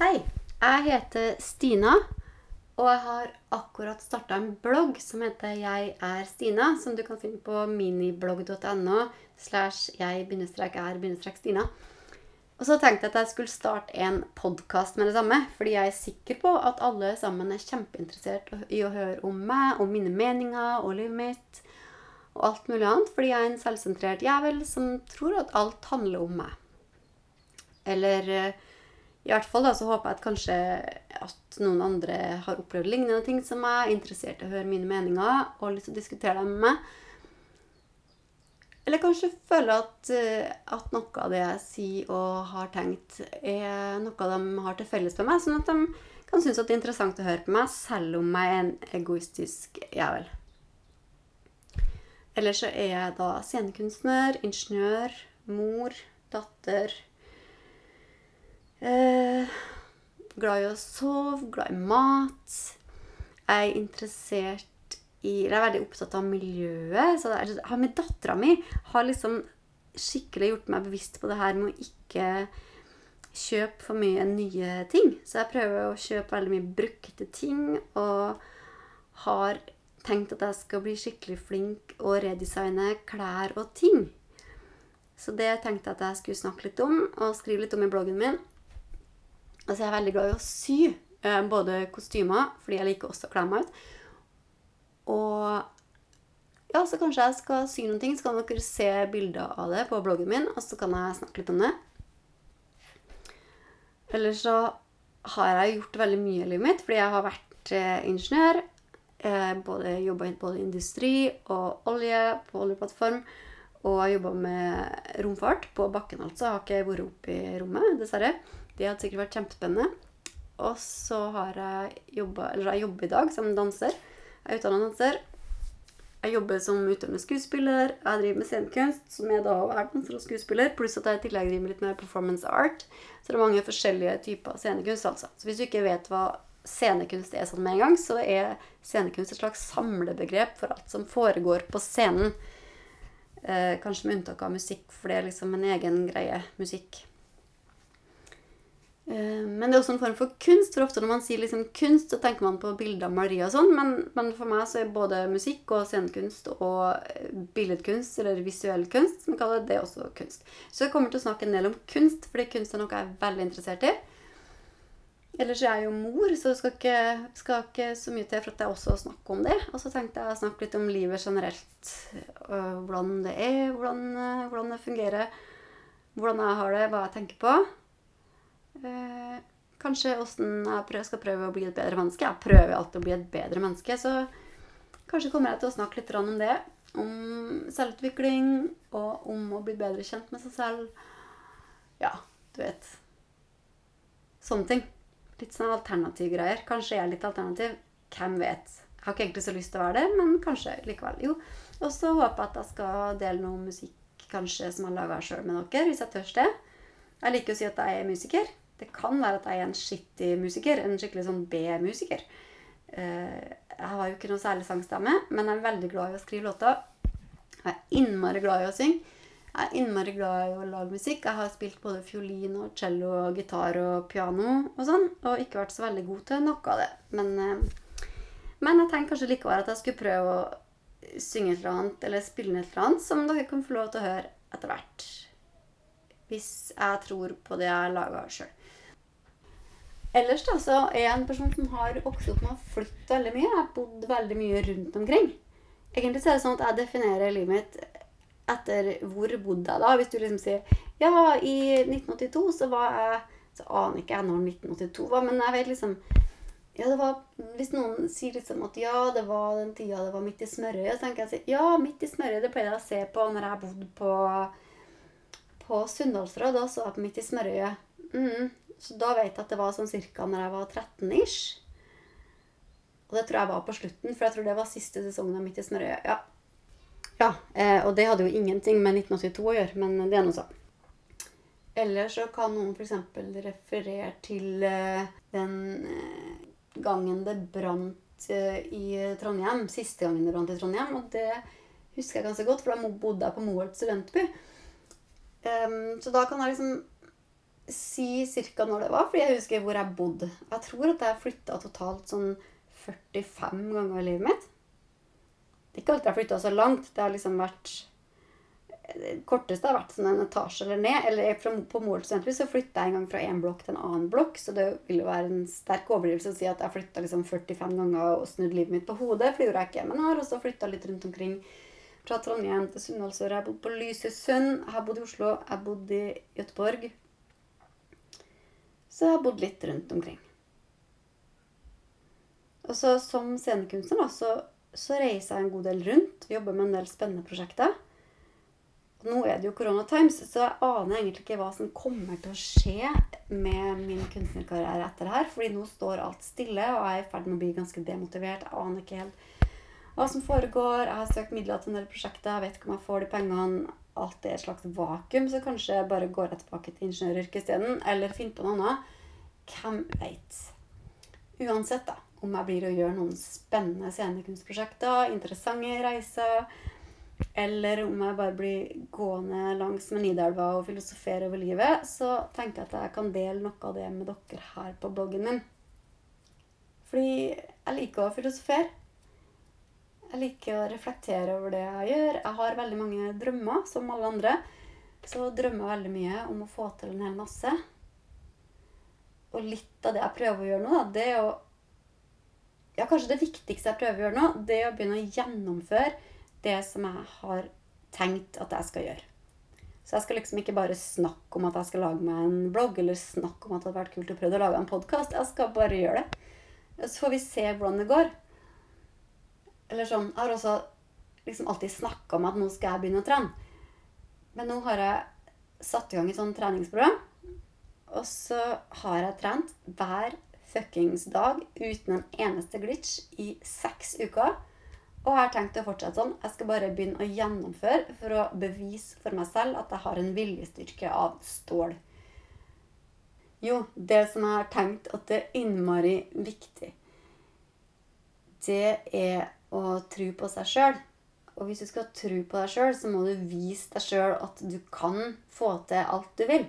Hei, jeg heter Stina, og jeg har akkurat starta en blogg som heter Jeg er Stina, som du kan finne på miniblogg.no slash jeg-er-stina. Og så tenkte jeg at jeg skulle starte en podkast med det samme, fordi jeg er sikker på at alle sammen er kjempeinteressert i å høre om meg, om mine meninger og livet mitt og alt mulig annet, fordi jeg er en selvsentrert jævel som tror at alt handler om meg. Eller eh, i hvert fall da, så håper jeg at kanskje at noen andre har opplevd lignende ting som meg, er interessert i å høre mine meninger og lyst til å diskutere dem med meg. Eller kanskje føler at, eh, at noe av det jeg sier og har tenkt, er noe de har til felles med meg, sånn at de kan synes at det er interessant å høre på meg, selv om jeg er en egoistisk jævel. Eller så er jeg da scenekunstner, ingeniør, mor, datter eh, Glad i å sove, glad i mat. Jeg er interessert i Jeg er veldig opptatt av miljøet. Så det er, med dattera mi har liksom skikkelig gjort meg bevisst på det her med å ikke kjøpe for mye nye ting. Så jeg prøver å kjøpe veldig mye brukte ting, og har tenkt at jeg skal bli skikkelig flink og redesigne klær og ting. Så det tenkte jeg at jeg skulle snakke litt om og skrive litt om i bloggen min. Altså, jeg er veldig glad i å sy. Eh, både kostymer, fordi jeg liker også å kle meg ut. Og ja, så kanskje jeg skal sy noen ting, så kan dere se bilder av det på bloggen min, og så kan jeg snakke litt om det. Eller så har jeg gjort veldig mye i livet mitt, fordi jeg har vært eh, ingeniør. Eh, både Jobba både i industri og olje på oljeplattform. Og jobba med romfart på bakken, altså. Jeg har ikke vært oppe i rommet, dessverre. Det hadde sikkert vært kjempespennende. Og så har jeg jobba Eller jeg jobber i dag som danser. Jeg er utdanna danser. Jeg jobber som utøvende skuespiller. Jeg driver med scenekunst, som jeg da er danser og skuespiller. Pluss at jeg i tillegg driver med litt mer performance art. Så det er mange forskjellige typer scenekunst, altså. Så hvis du ikke vet hva scenekunst er sånn med en gang, så er scenekunst et slags samlebegrep for alt som foregår på scenen. Eh, kanskje med unntak av musikk, for det er liksom en egen greie. Musikk. Eh, men det er også en form for kunst, for ofte når man sier liksom kunst, så tenker man på bilder av malerier og sånn, men, men, for meg så er både musikk og scenekunst og eh, billedkunst, eller visuell kunst, som vi kaller det, også kunst. Så jeg kommer til å snakke en del om kunst, fordi kunst er noe jeg er veldig interessert i. Ellers er jeg jo mor, så det skal ikke, skal ikke så mye til for at jeg også snakker om det. Og så tenkte jeg å snakke litt om livet generelt. Hvordan det er, hvordan, øh, hvordan, det fungerer. Hvordan jeg har det, hva jeg tenker på. Eh, kanskje åssen jeg skal prøve å bli et bedre menneske. Jeg prøver alltid å bli et bedre menneske, så kanskje kommer jeg til å snakke litt om det. Om selvutvikling og om å bli bedre kjent med seg selv. Ja, du vet. Sånne ting. Litt sånn alternativgreier. Kanskje jeg er litt alternativ. Hvem vet. Jeg har ikke egentlig så lyst til å være det, men kanskje likevel. Jo. Og så håper jeg at jeg skal dele noe musikk kanskje som jeg laga sjøl med dere, hvis jeg tør det. Jeg liker å si at jeg er musiker. Det kan være at jeg er en skittig musiker. En skikkelig sånn B-musiker. Eh, jeg har jo ikke noe særlig sangstemme, men jeg er veldig glad i å skrive låter. Jeg er innmari glad i å synge. Jeg er innmari glad i å lage musikk. Jeg har spilt både fiolin og cello og gitar og piano og sånn, og ikke vært så veldig god til noe av det. Men, eh, men jeg tenkte kanskje likevel at jeg skulle prøve å synge et eller annet, eller spille et eller annet, som dere kan få lov til å høre etter hvert. Hvis jeg tror på det jeg laga sjøl. Ellers da, så er jeg en person som har vokst opp med å flytte veldig mye. Jeg har bodd veldig mye rundt omkring. Egentlig så er det sånn at jeg definerer livet mitt etter hvor bodde jeg da. Hvis du liksom sier Ja, i 1982 så var jeg Så aner ikke jeg når 1982 var, men jeg vet liksom ja, det var, Hvis noen sier liksom at ja, det var den tida det var midt i smørøyet, så tenker jeg ja, midt i smørøyet det pleide jeg å se på når jeg bodde på, på Sunndalsrød. Da så jeg på Midt i smørøyet. Mm. Så da vet jeg at det var sånn cirka når jeg var 13 ish. Og det tror jeg var på slutten, for jeg tror det var siste sesongen av Midt i snørøyet. Ja, ja, eh, og det hadde jo ingenting med 1982 å gjøre, men det er noe sånn. Eller så kan noen f.eks. referere til eh, den eh, gangen det brant eh, i Trondheim. Siste gangen det brant i Trondheim. Og det husker jeg ganske godt, for da bodde jeg på Moholt studentby. Um, så da kan jeg liksom si cirka når det var, fordi jeg husker hvor jeg bodde. Jeg tror at jeg flytta totalt sånn 45 ganger i livet mitt. Det er ikke alltid jeg har flytta så langt. Det har liksom vært det korteste har vært sånn en etasje eller ned. Eller fra, på studenthus så flytta jeg en gang fra én blokk til en annen blokk. Så det ville være en sterk overdrivelse å si at jeg flytta liksom 45 ganger og snudd livet mitt på hodet. For det gjorde jeg ikke. Men jeg har også flytta litt rundt omkring. Fra Trondheim til Sunndalsøra. Jeg har bodd på Lysesund. Jeg har bodd i Oslo. Jeg har bodd i Göteborg. Så jeg har bodd litt rundt omkring. Og så som scenekunstner da, så, så reiser jeg en god del rundt. Jobber med en del spennende prosjekter. Og nå er det jo Corona Times, så jeg aner egentlig ikke hva som kommer til å skje med min kunstnerkarriere etter det her. Fordi nå står alt stille, og jeg er i ferd med å bli ganske demotivert. Jeg aner ikke helt hva som foregår. Jeg har søkt midler til en del prosjekter. Jeg vet ikke om jeg får de pengene. Alt er et slags vakuum, så kanskje jeg bare går jeg tilbake til ingeniøryrket isteden. Eller finner på noe annet. Hvem veit. Uansett, da. Om jeg blir å gjøre noen spennende scenekunstprosjekter, interessante reiser, eller om jeg bare blir gående langs med Nidelva og filosofere over livet, så tenker jeg at jeg kan dele noe av det med dere her på bloggen min. Fordi jeg liker å filosofere. Jeg liker å reflektere over det jeg gjør. Jeg har veldig mange drømmer, som alle andre. Så drømmer jeg veldig mye om å få til en hel masse. Og litt av det jeg prøver å gjøre nå, det er å Ja, kanskje det viktigste jeg prøver å gjøre nå, det er å begynne å gjennomføre det som jeg har tenkt at jeg skal gjøre. Så jeg skal liksom ikke bare snakke om at jeg skal lage meg en blogg, eller snakke om at det hadde vært kult å prøve å lage en podkast. Jeg skal bare gjøre det. Så får vi se hvordan det går. Eller sånn Jeg har også liksom alltid snakka om at nå skal jeg begynne å trene. Men nå har jeg satt i gang et sånt treningsprogram. Og så har jeg trent hver fuckings dag uten en eneste glitch i seks uker. Og jeg har tenkt å fortsette sånn. Jeg skal bare begynne å gjennomføre for å bevise for meg selv at jeg har en viljestyrke av stål. Jo, det som jeg har tenkt at det er innmari viktig, det er å tro på seg sjøl. Og hvis du skal tro på deg sjøl, så må du vise deg sjøl at du kan få til alt du vil.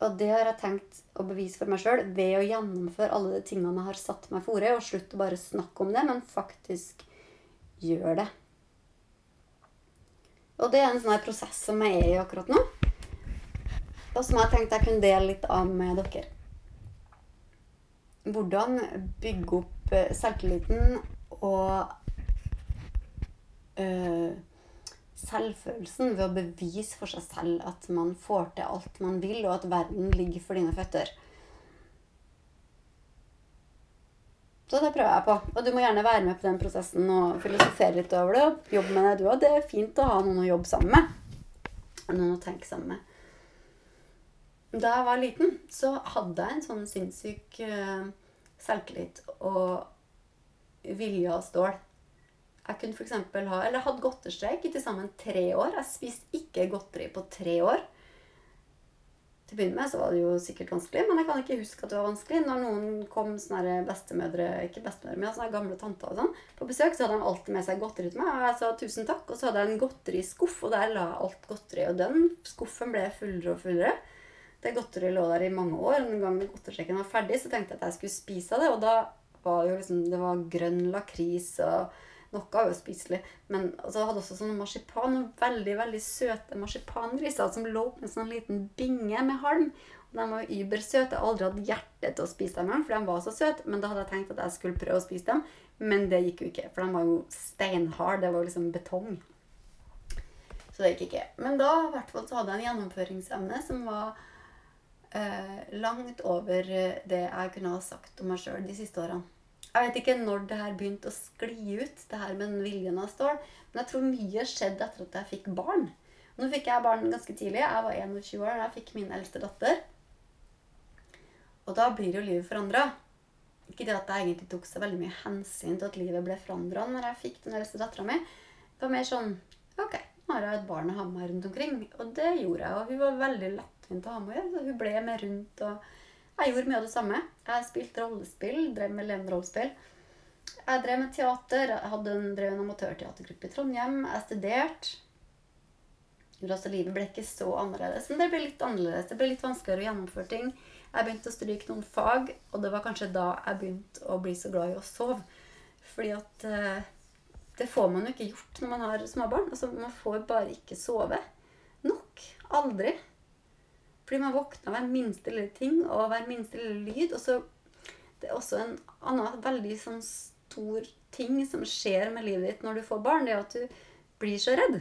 Og det har jeg tenkt å bevise for meg sjøl ved å gjennomføre alle de tingene jeg har satt meg fore, og slutte å bare snakke om det, men faktisk gjøre det. Og det er en sånn prosess som jeg er i akkurat nå, og som jeg tenkte jeg kunne dele litt av med dere. Hvordan bygge opp eh, selvtilliten og øh, selvfølelsen ved å bevise for seg selv at man får til alt man vil, og at verden ligger for dine føtter. Så det prøver jeg på. Og du må gjerne være med på den prosessen og filosofere litt over det. og Jobbe med det, du òg. Det er fint å ha noen å jobbe sammen med. Noen å tenke sammen med. Da jeg var liten, så hadde jeg en sånn sinnssyk uh, selvtillit og vilje av stål. Jeg kunne for ha, eller hadde godterstreik i til sammen tre år. Jeg spiste ikke godteri på tre år. Til å begynne med så var det jo sikkert vanskelig, men jeg kan ikke huske at det var vanskelig. Når noen kom sånne bestemødre, ikke bestemødre, men sånne gamle tanter og sånn, på besøk, så hadde de alltid med seg godteri til meg. Og jeg sa tusen takk, og så hadde jeg en godteriskuff, og der la jeg alt godteri. Og den skuffen ble fullere og fullere. Det godteriet lå der i mange år. Og den gangen godterstreken var ferdig, så tenkte jeg at jeg skulle spise av det. Og da var jo liksom Det var grønn lakris og noe er jo spiselig. Men altså, jeg hadde også sånne marsipan. Veldig veldig søte marsipangriser som lå på en sånn liten binge med halm. Og De var jo übersøte. Jeg har aldri hatt hjerte til å spise dem, for de var så søte. Men da hadde jeg tenkt at jeg skulle prøve å spise dem. Men det gikk jo ikke, for de var jo steinharde. Det var jo liksom betong. Så det gikk ikke. Men da hvert fall så hadde jeg en gjennomføringsevne som var eh, langt over det jeg kunne ha sagt om meg sjøl de siste årene. Jeg vet ikke når det her begynte å skli ut, det her med den viljen av stål. Men jeg tror mye skjedde etter at jeg fikk barn. Nå fikk jeg barn ganske tidlig. Jeg var 21 år da jeg fikk min eldste datter. Og da blir jo livet forandra. Ikke det at jeg egentlig tok så veldig mye hensyn til at livet ble forandra når jeg fikk den eldste dattera mi. Det var mer sånn Ok, nå har jeg et barn å ha med meg rundt omkring. Og det gjorde jeg. Og hun var veldig lettvint å ha med å gjøre. Så hun ble med rundt og jeg gjorde mye av det samme. Jeg spilte rollespill, drev med levende rollespill. Jeg drev med teater. Jeg hadde en, drev en amatørteatergruppe i Trondheim. Jeg studerte. altså livet ble ikke så annerledes. Men det ble litt annerledes. Det ble litt vanskeligere å gjennomføre ting. Jeg begynte å stryke noen fag, og det var kanskje da jeg begynte å bli så glad i å sove. Fordi at eh, det får man jo ikke gjort når man har småbarn. Altså, man får bare ikke sove nok. Aldri. Fordi man våkner hver minste lille ting og hver minste lille lyd. Og så Det er også en annen veldig sånn stor ting som skjer med livet ditt når du får barn, det er at du blir så redd.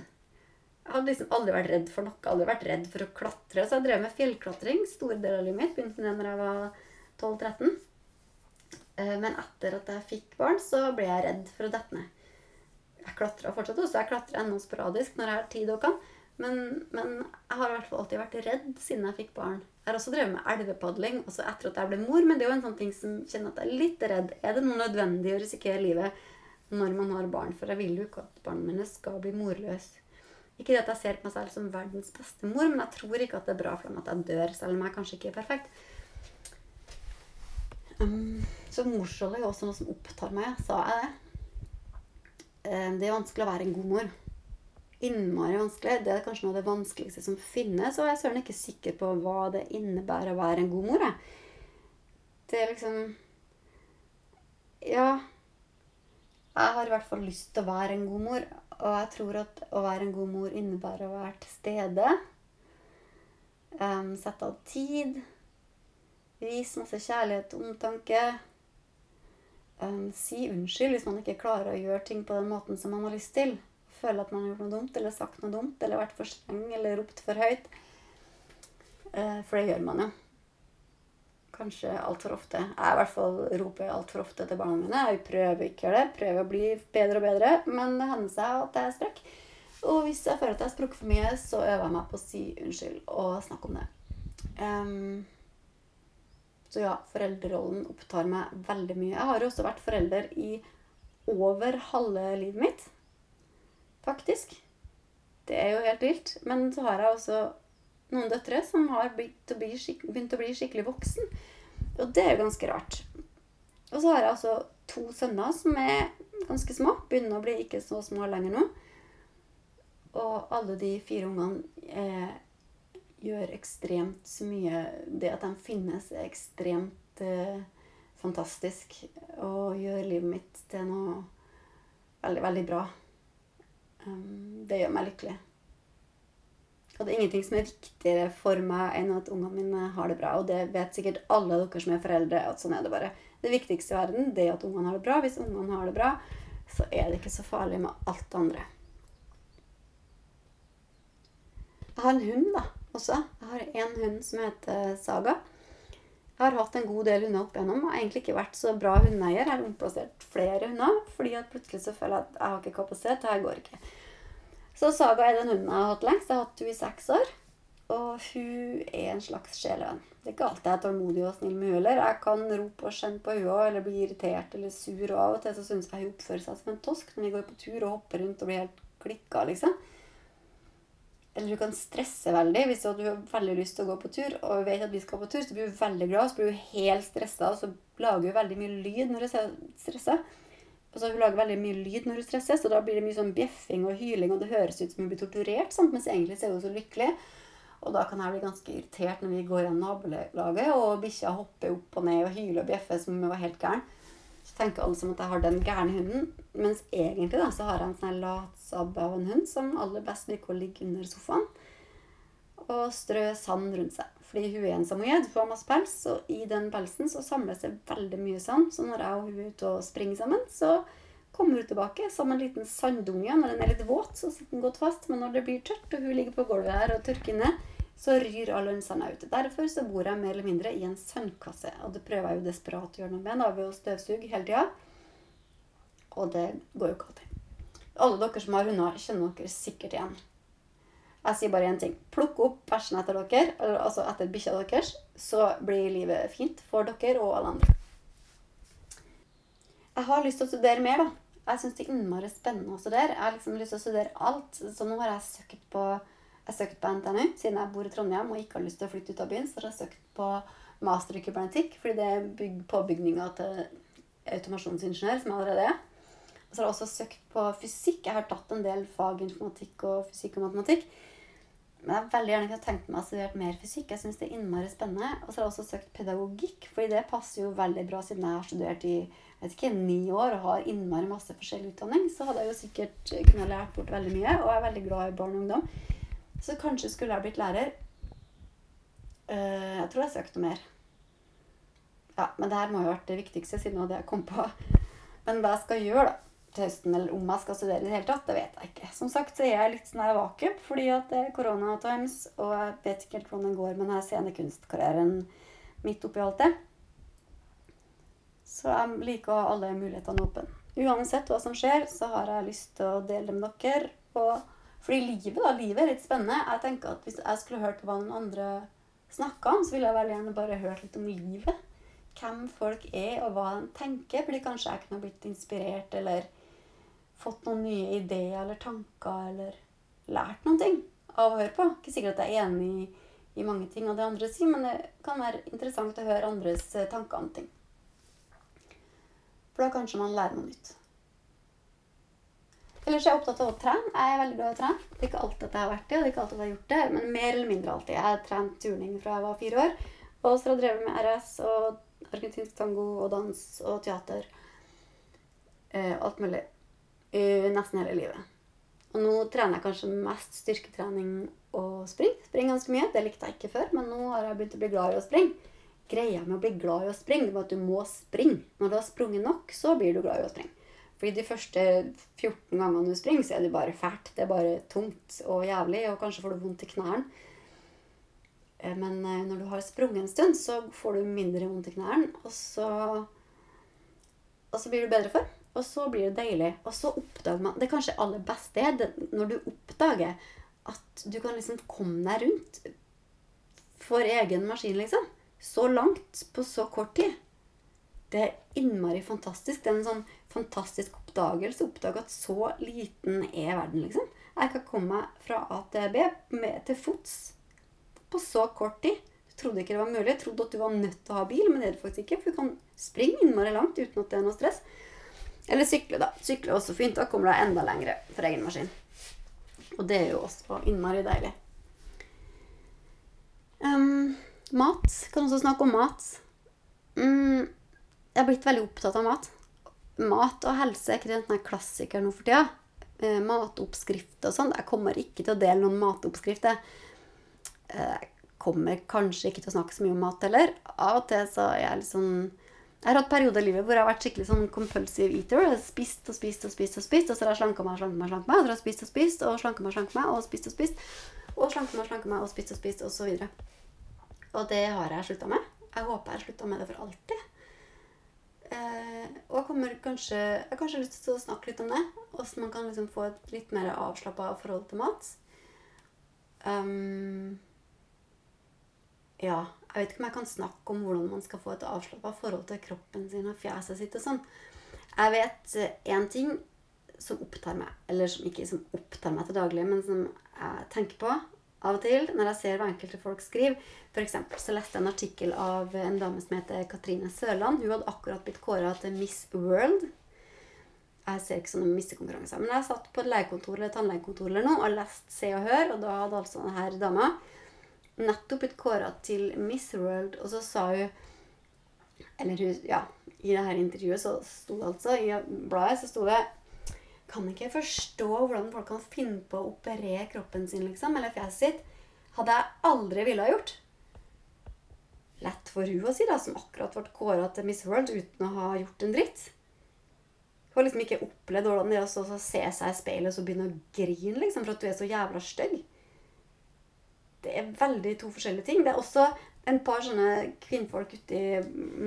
Jeg hadde liksom aldri vært redd for noe. Aldri vært redd for å klatre. Så jeg drev med fjellklatring store deler av livet mitt. Begynte med det når jeg var 12-13. Eh, men etter at jeg fikk barn, så ble jeg redd for å dette ned. Jeg klatra fortsatt også. Jeg klatrer ennå sporadisk når jeg har tid og kan. Men, men, jeg har i hvert fall alltid vært redd siden jeg fikk barn. Jeg har også drevet med elvepadling også etter at jeg ble mor, men det er jo en sånn ting som kjenner at jeg er litt redd. Er det noe nødvendig å risikere livet når man har barn? For jeg vil jo ikke at barna mine skal bli morløse. Ikke det at jeg ser på meg selv som verdens beste mor, men jeg tror ikke at det er bra for dem at jeg dør, selv om jeg kanskje ikke er perfekt. Um, så morsrollen er jo også noe som opptar meg. Sa jeg det? Um, det er vanskelig å være en god mor innmari vanskelig. Det er kanskje noe av det vanskeligste som finnes. Og jeg er søren ikke sikker på hva det innebærer å være en god mor. Jeg. Det er liksom Ja. Jeg har i hvert fall lyst til å være en god mor. Og jeg tror at å være en god mor innebærer å være til stede. Um, sette av tid. Vise masse kjærlighet og omtanke. Um, si unnskyld hvis man ikke klarer å gjøre ting på den måten som man har lyst til føler at man har gjort noe dumt, eller sagt noe dumt, eller vært for streng eller ropt for høyt. Eh, for det gjør man jo. Kanskje altfor ofte. Jeg i hvert fall roper altfor ofte til barna mine. Jeg prøver ikke å gjøre det. Prøver å bli bedre og bedre. Men det hender seg at jeg sprekk. Og hvis jeg føler at jeg har sprukket for mye, så øver jeg meg på å si unnskyld og snakke om det. Um, så ja, foreldrerollen opptar meg veldig mye. Jeg har jo også vært forelder i over halve livet mitt faktisk. Det er jo helt vilt. Men så har jeg også noen døtre som har begynt å bli, begynt å bli skikkelig voksen. Og det er jo ganske rart. Og så har jeg altså to sønner som er ganske små. Begynner å bli ikke så små lenger nå. Og alle de fire ungene eh, gjør ekstremt så mye Det at de finnes, er ekstremt eh, fantastisk. Og gjør livet mitt til noe veldig, veldig bra. Um, det gjør meg lykkelig. Og det er ingenting som er viktigere for meg enn at ungene mine har det bra. Og det vet sikkert alle dere som er foreldre, at sånn er det bare. Det viktigste i verden det er at ungene har det bra. Hvis ungene har det bra, så er det ikke så farlig med alt det andre. Jeg har en hund da, også. Jeg har en hund som heter Saga. Jeg har hatt en god del hunder opp igjennom. Har egentlig ikke vært så bra hundeeier. Jeg har omplassert flere hunder, fordi at plutselig så føler jeg at jeg har ikke kapasitet. Det her går ikke. Så Saga er den hunden jeg har hatt lengst. Jeg har hatt henne i seks år. Og hun er en slags sjelevenn. Det er ikke alltid jeg er tålmodig og snill med henne heller. Jeg kan rope og skjenne på henne eller bli irritert eller sur. Og av og til så syns jeg hun oppfører seg som en tosk når vi går på tur og hopper rundt og blir helt klikka, liksom. Eller du kan stresse veldig. Hvis du har veldig lyst til å gå på tur, og vet at vi skal på tur, så blir du veldig glad, så blir du helt stressa, og så lager du veldig mye lyd når du stresser. Og så lager veldig mye lyd når du stresser, så da blir det mye sånn bjeffing og hyling, og det høres ut som hun blir torturert, sant? mens egentlig er hun så lykkelig. Og da kan jeg bli ganske irritert når vi går gjennom nabolaget, og bikkja hopper opp og ned og hyler og bjeffer som om hun var helt gæren. Tenker alle som at jeg har den gærne hunden. Mens egentlig da, så har jeg en sånn latsabb av en hund som aller best liker å ligge under sofaen og strø sand rundt seg. Fordi hun er en samoyed, har masse pels, og i den pelsen så samles det veldig mye sand. Så når jeg og hun er ute og springer sammen, så kommer hun tilbake som en liten sanddunge. Når den er litt våt, så sitter den godt fast, men når det blir tørt, og hun ligger på gulvet her og tørker inne, så ryr all den ut. Derfor så bor jeg mer eller mindre i en sandkasse. Og det prøver jeg jo desperat å gjøre noe med da, ved å støvsuge hele tida. Og det går jo ikke alltid. Alle dere som har hunder, kjenner dere sikkert igjen. Jeg sier bare én ting. Plukk opp bæsjen etter dere, altså etter bikkja deres, så blir livet fint for dere og alle andre. Jeg har lyst til å studere mer, da. Jeg syns det er innmari spennende å studere. Jeg har liksom lyst til å studere alt. Så nå har jeg søkt på jeg søkt på NTNU siden jeg bor i Trondheim og ikke har lyst til å flytte ut av byen. Så har jeg søkt på master i kybernetikk, fordi det er bygg påbygninga til automasjonsingeniør, som jeg allerede er. Og så har jeg også søkt på fysikk. Jeg har tatt en del fag informatikk og fysikk og matematikk. Men jeg har veldig gjerne kunne tenkt meg å studere mer fysikk. Jeg synes det er innmari spennende. Og så har jeg også søkt pedagogikk, fordi det passer jo veldig bra siden jeg har studert i vet ikke, ni år og har innmari masse forskjellig utdanning. Så hadde jeg jo sikkert kunnet lært bort veldig mye, og jeg er veldig glad i barn og ungdom. Så kanskje skulle jeg blitt lærer. Eh, jeg tror jeg søkte mer. Ja, men det her må jo ha vært det viktigste siden det jeg kom på. Men hva jeg skal gjøre da, til høsten, eller om jeg skal studere i det hele tatt, det vet jeg ikke. Som sagt så er jeg litt sånn her vakuum fordi at det er korona times, og jeg vet ikke helt hvordan det går med denne scenekunstkarrieren midt oppi alt det. Så jeg liker å ha alle mulighetene åpne. Uansett hva som skjer, så har jeg lyst til å dele det med dere. Og fordi livet da, livet er litt spennende. Jeg tenker at Hvis jeg skulle hørt hva noen andre snakka om, så ville jeg veldig gjerne bare hørt litt om livet hvem folk er, og hva de tenker. Fordi kanskje jeg kunne blitt inspirert eller fått noen nye ideer eller tanker eller lært noen ting av å høre på. Ikke sikkert at jeg er enig i, i mange ting av det andre sier, men det kan være interessant å høre andres eh, tanker om ting. For da kanskje man lærer noe nytt. Ellers er jeg opptatt av å trene. Jeg er veldig glad i å trene. Det er ikke alltid at jeg har vært det, og det er ikke alltid at jeg har gjort det, men mer eller mindre alltid. Jeg har trent turning fra jeg var fire år. Og så har jeg drevet med RS og argentinsk tango og dans og teater. Eh, alt mulig. Uh, nesten hele livet. Og nå trener jeg kanskje mest styrketrening og spring. Springer ganske mye. Det likte jeg ikke før, men nå har jeg begynt å bli glad i å springe. Greia med å bli glad i å springe, er at du må springe. Når du har sprunget nok, så blir du glad i å springe. Fordi de første 14 gangene du springer, så er det bare fælt. Det er bare tungt og jævlig, og kanskje får du vondt i knærne. Eh, men eh, når du har sprunget en stund, så får du mindre vondt i knærne, og så, og så blir du bedre for. Og så blir det deilig. Og så oppdager man Det er kanskje aller beste er når du oppdager at du kan liksom komme deg rundt for egen maskin, liksom. Så langt på så kort tid. Det er innmari fantastisk. Det er en sånn fantastisk oppdagelse. Oppdage at så liten er verden, liksom. Jeg kan komme meg fra A til B med, til fots på så kort tid. Du trodde ikke det var mulig. Jeg trodde at du var nødt til å ha bil, men det er det faktisk ikke. For du kan springe innmari langt uten at det er noe stress. Eller sykle, da. Sykle er også fint. Da kommer du enda lengre for egen maskin. Og det er jo også innmari deilig. Um, mat. Kan også snakke om mat. Mm, jeg har blitt veldig opptatt av mat. Mat og helse er ikke en klassiker nå for tida. Eh, matoppskrift og sånn. Jeg kommer ikke til å dele noen matoppskrifter. Eh, jeg kommer kanskje ikke til å snakke så mye om mat heller. Av og til så er jeg litt sånn Jeg har hatt perioder i livet hvor jeg har vært skikkelig sånn compulsive eater. Jeg har spist og spist og spist og spist, og så har jeg slanka meg og slanka meg, slanka meg, og så har jeg spist og spist og slanka meg, meg, og spist og spist, og slanka meg, slanka meg, og spist og spist, og så videre. Og det har jeg slutta med. Jeg håper jeg har slutta med det for alltid. Eh, og jeg kommer kanskje Jeg har kanskje lyst til å snakke litt om det. Hvordan man kan liksom få et litt mer avslappa forhold til mat. Um, ja, jeg vet ikke om jeg kan snakke om hvordan man skal få et avslappa forhold til kroppen sin og fjeset sitt og sånn. Jeg vet én ting som opptar meg, eller som ikke som opptar meg til daglig, men som jeg tenker på, av og til når jeg ser hva enkelte folk skriver. Eksempel, så leste jeg en artikkel av en dame som heter Katrine Sørland. Hun hadde akkurat blitt kåra til Miss World. Jeg ser ikke sånne missekonkurranser. Men jeg satt på et legekontor eller tannlegekontor eller noe og leste Se og Hør, og da hadde altså denne dama nettopp blitt kåra til Miss World, og så sa hun Eller hun Ja, i dette intervjuet så sto det altså I bladet så sto det kan ikke forstå hvordan folk kan finne på å operere kroppen sin, liksom, eller fjeset sitt. Hadde jeg aldri ville ha gjort. Lett for hun å si, da, som akkurat ble kåra til Miss World uten å ha gjort en dritt. Hun har liksom ikke opplevd hvordan det er å se seg i speilet og så begynne å grine liksom, for at du er så jævla stygg. Det er veldig to forskjellige ting. Det er også en par sånne kvinnfolk ute i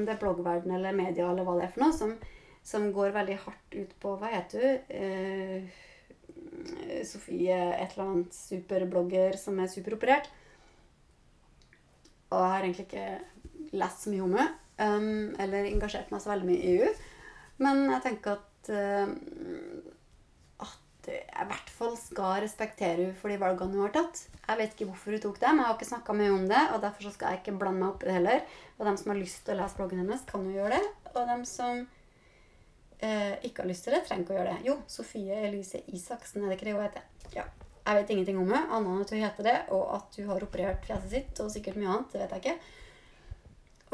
det bloggverden eller media eller hva det er for noe, som som går veldig hardt ut på Hva heter hun? Eh, Sofie et eller annet superblogger som er superoperert. Og jeg har egentlig ikke lest så mye om henne. Um, eller engasjert meg så veldig mye i EU. Men jeg tenker at uh, at jeg i hvert fall skal respektere henne for de valgene hun har tatt. Jeg vet ikke hvorfor hun tok dem, jeg har ikke snakka mye om det. Og derfor skal jeg ikke blande meg opp i det heller. Og dem som har lyst til å lese bloggen hennes, kan jo gjøre det. Og dem som eh, ikke har lyst til det, trenger ikke å gjøre det. Jo, Sofie Elise Isaksen, er det ikke det hun heter? Ja. Jeg vet ingenting om henne, annet enn at hun heter det, og at hun har operert fjeset sitt, og sikkert mye annet. Det vet jeg ikke.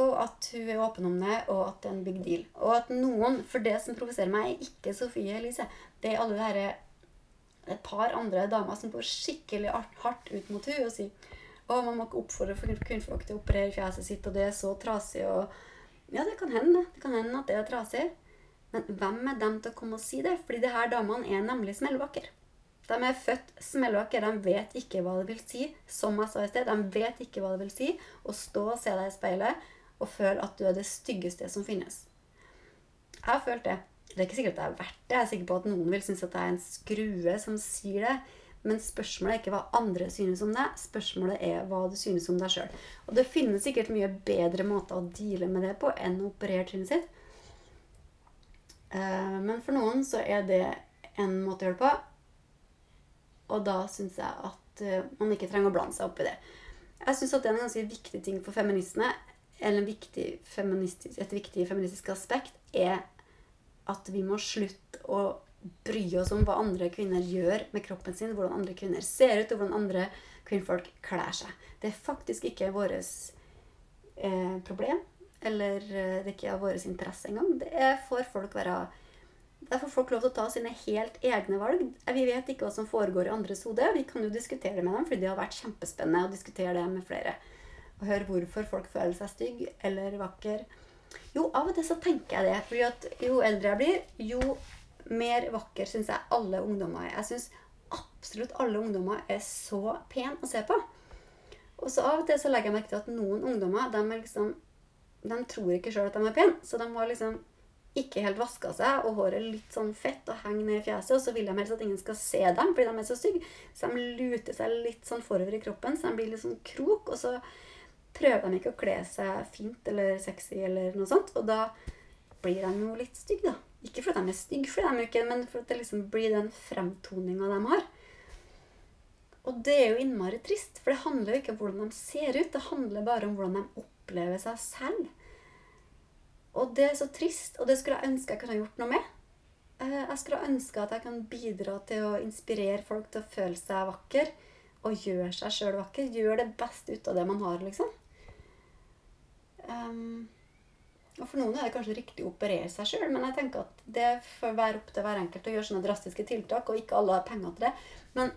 Og at hun er åpen om det, og at det er en big deal. Og at noen For det som provoserer meg, er ikke Sofie Elise. Det er alle de herre et par andre damer som går skikkelig hardt ut mot henne og sier å, man må ikke oppfordre kvinnfolk til å operere fjeset sitt, og det er så trasig, og Ja, det kan hende. Det kan hende at det er trasig. Men hvem er dem til å komme og si det? Fordi de her damene er nemlig smellvakre. De er født smellvakre. De vet ikke hva det vil si, som jeg sa i sted. De vet ikke hva det vil si å stå og se deg i speilet og føle at du er det styggeste som finnes. Jeg har følt det. Det er ikke sikkert at det er verdt det. Jeg er sikker på at noen vil synes at jeg er en skrue som sier det. Men spørsmålet er ikke hva andre synes om det. Spørsmålet er hva du synes om deg sjøl. Og det finnes sikkert mye bedre måter å deale med det på enn å operere trynet sitt. Eh, men for noen så er det en måte å gjøre det på. Og da syns jeg at eh, man ikke trenger å blande seg opp i det. Jeg syns at det er en ganske viktig ting for feministene, eller viktig et viktig feministisk aspekt, er at vi må slutte å bry oss om hva andre kvinner gjør med kroppen sin, hvordan andre kvinner ser ut, og hvordan andre kvinnfolk kler seg. Det er faktisk ikke vårt eh, problem. Eller eh, det er ikke av vår interesse engang. Det får folk være Der får folk lov til å ta sine helt egne valg. Vi vet ikke hva som foregår i andres hode. Vi kan jo diskutere det med dem, fordi det har vært kjempespennende å diskutere det med flere. Og høre hvorfor folk føler seg stygg eller vakker. Jo, av og til så tenker jeg det. fordi at jo eldre jeg blir, jo mer vakker syns jeg alle ungdommer er. Jeg syns absolutt alle ungdommer er så pene å se på. Og så av og til så legger jeg merke til at noen ungdommer de, er liksom, de tror ikke sjøl at de er pene. Så de har liksom ikke helt vaska seg, og håret litt sånn fett og henger ned i fjeset. Og så vil de helst at ingen skal se dem fordi de er så stygge. Så de luter seg litt sånn forover i kroppen, så de blir litt sånn krok. Og så prøver de ikke å kle seg fint eller sexy eller noe sånt. Og da blir de jo litt stygge, da. Ikke fordi de er stygge, for de er ikke, men for at det liksom blir den fremtoninga de har. Og det er jo innmari trist, for det handler jo ikke om hvordan de ser ut. Det handler bare om hvordan de opplever seg selv. Og det er så trist, og det skulle jeg ønske jeg kunne gjort noe med. Eh, jeg skulle ønske at jeg kan bidra til å inspirere folk til å føle seg vakker. Og gjøre seg sjøl vakker. Gjøre det best ut av det man har, liksom. Um, og For noen er det kanskje riktig å operere seg sjøl, men jeg tenker at det får være opp til hver enkelt å gjøre sånne drastiske tiltak, og ikke alle har penger til det. Men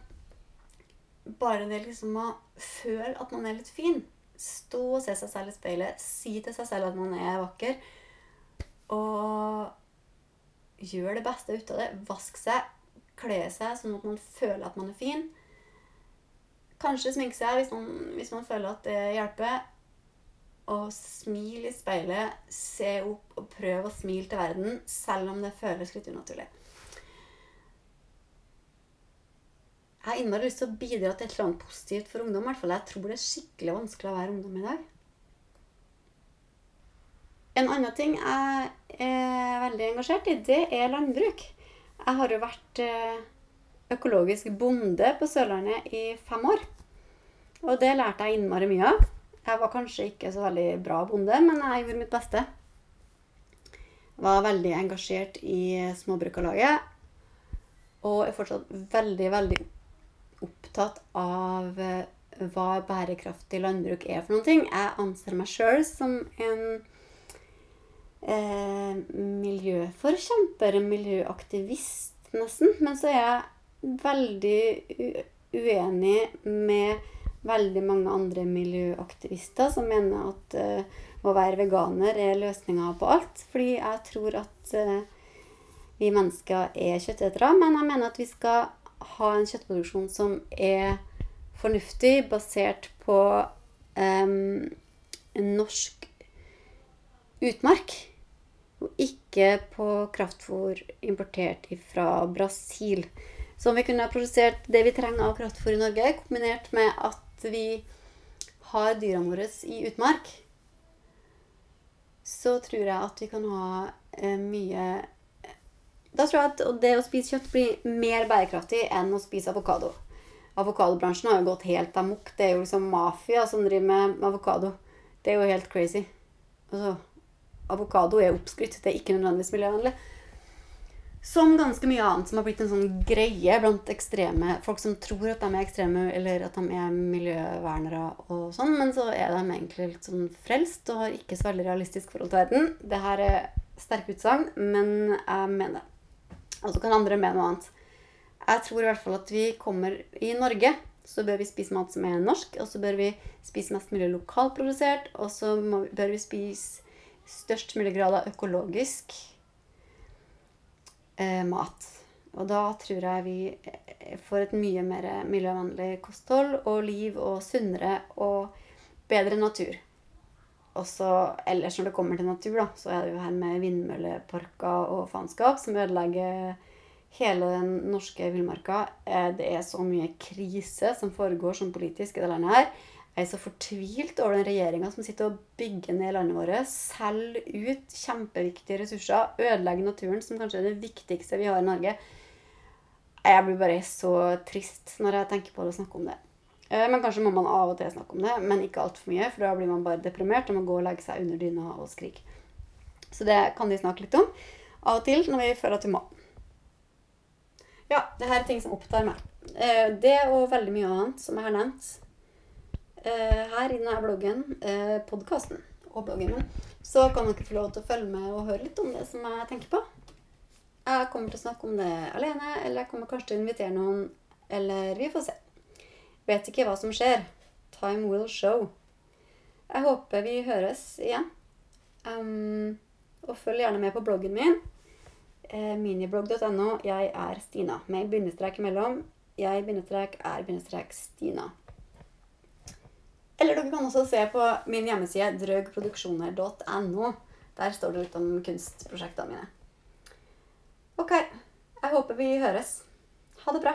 bare det liksom å føle at man er litt fin, stå og se seg selv i speilet, si til seg selv at man er vakker, og gjør det beste ut av det. Vask seg, kle seg sånn at man føler at man er fin. Kanskje sminke seg hvis man, hvis man føler at det hjelper og smil i speilet, se opp og prøv å smile til verden, selv om det føles litt unaturlig. Jeg har innmari lyst til å bidra til et eller annet positivt for ungdom. Hvert fall jeg tror det er skikkelig vanskelig å være ungdom i dag. En annen ting jeg er veldig engasjert i, det er landbruk. Jeg har jo vært eh, økologisk bonde på Sørlandet i fem år. Og det lærte jeg innmari mye av. Jeg var kanskje ikke så veldig bra bonde, men jeg gjorde mitt beste. Jeg var veldig engasjert i Småbrukarlaget. Og er fortsatt veldig, veldig opptatt av eh, hva bærekraftig landbruk er for noen ting. Jeg anser meg sjøl som en eh, miljøforkjemper, miljøaktivist nesten. Men så er jeg veldig uenig med veldig mange andre miljøaktivister som mener at eh, å være veganer er løsninga på alt. Fordi jeg tror at eh, vi mennesker er kjøttetere. Men jeg mener at vi skal ha en kjøttproduksjon som er fornuftig, basert på um, norsk utmark. Og ikke på kraftfôr importert fra Brasil. Så om vi kunne ha produsert det vi trenger av kraftfôr i Norge, kombinert med at vi har dyrene våre i utmark, så tror jeg at vi kan ha eh, mye Da tror jeg at det å spise kjøtt blir mer bærekraftig enn å spise avokado. Avokadobransjen har jo gått helt amok. Det er jo liksom mafia som driver med avokado. Det er jo helt crazy. Altså, avokado er oppskrytt. Det er ikke nødvendigvis miljøvennlig. Som ganske mye annet som har blitt en sånn greie blant ekstreme folk som tror at de er ekstreme, eller at de er miljøvernere og sånn, men så er de egentlig litt sånn frelst og har ikke så veldig realistisk forhold til verden. Det her er sterke utsagn, men jeg mener det. Og så kan andre mene noe annet. Jeg tror i hvert fall at vi kommer i Norge, så bør vi spise mat som er norsk, og så bør vi spise mest mulig lokalprodusert, og så bør vi spise størst mulig grad av økologisk eh, mat. Og da tror jeg vi eh, får et mye mer miljøvennlig kosthold og liv og sunnere og bedre natur. Og så ellers når det kommer til natur, da, så er det jo her med vindmølleparker og faenskap som ødelegger hele den norske villmarka. Eh, det er så mye krise som foregår som politisk i det landet her. Jeg er så fortvilt over den regjeringa som sitter og bygger ned landet vårt. Selger ut kjempeviktige ressurser. Ødelegger naturen, som kanskje er det viktigste vi har i Norge. Jeg blir bare så trist når jeg tenker på det og snakker om det. Eh, men kanskje må man av og til snakke om det, men ikke altfor mye. For da blir man bare deprimert og må gå og legge seg under dyna og skrike. Så det kan de snakke litt om av og til når vi føler at vi må. Ja, det her er ting som opptar meg. Eh, det og veldig mye annet som jeg har nevnt Eh, her i denne bloggen, podkasten og bloggen min, så kan dere få lov til å følge med og høre litt om det som jeg tenker på. Jeg kommer til å snakke om det alene, eller jeg kommer kanskje til å invitere noen. Eller vi får se. Vet ikke hva som skjer. Time will show. Jeg håper vi høres igjen. Um, og følg gjerne med på bloggen min. Eh, miniblogg.no. Jeg er Stina. Med bindestrek imellom. Jeg bindestrek er bindestrek Stina. Eller dere kan også se på min hjemmeside drøgproduksjoner.no. Der står det litt om kunstprosjektene mine. Ok. Jeg håper vi høres. Ha det bra.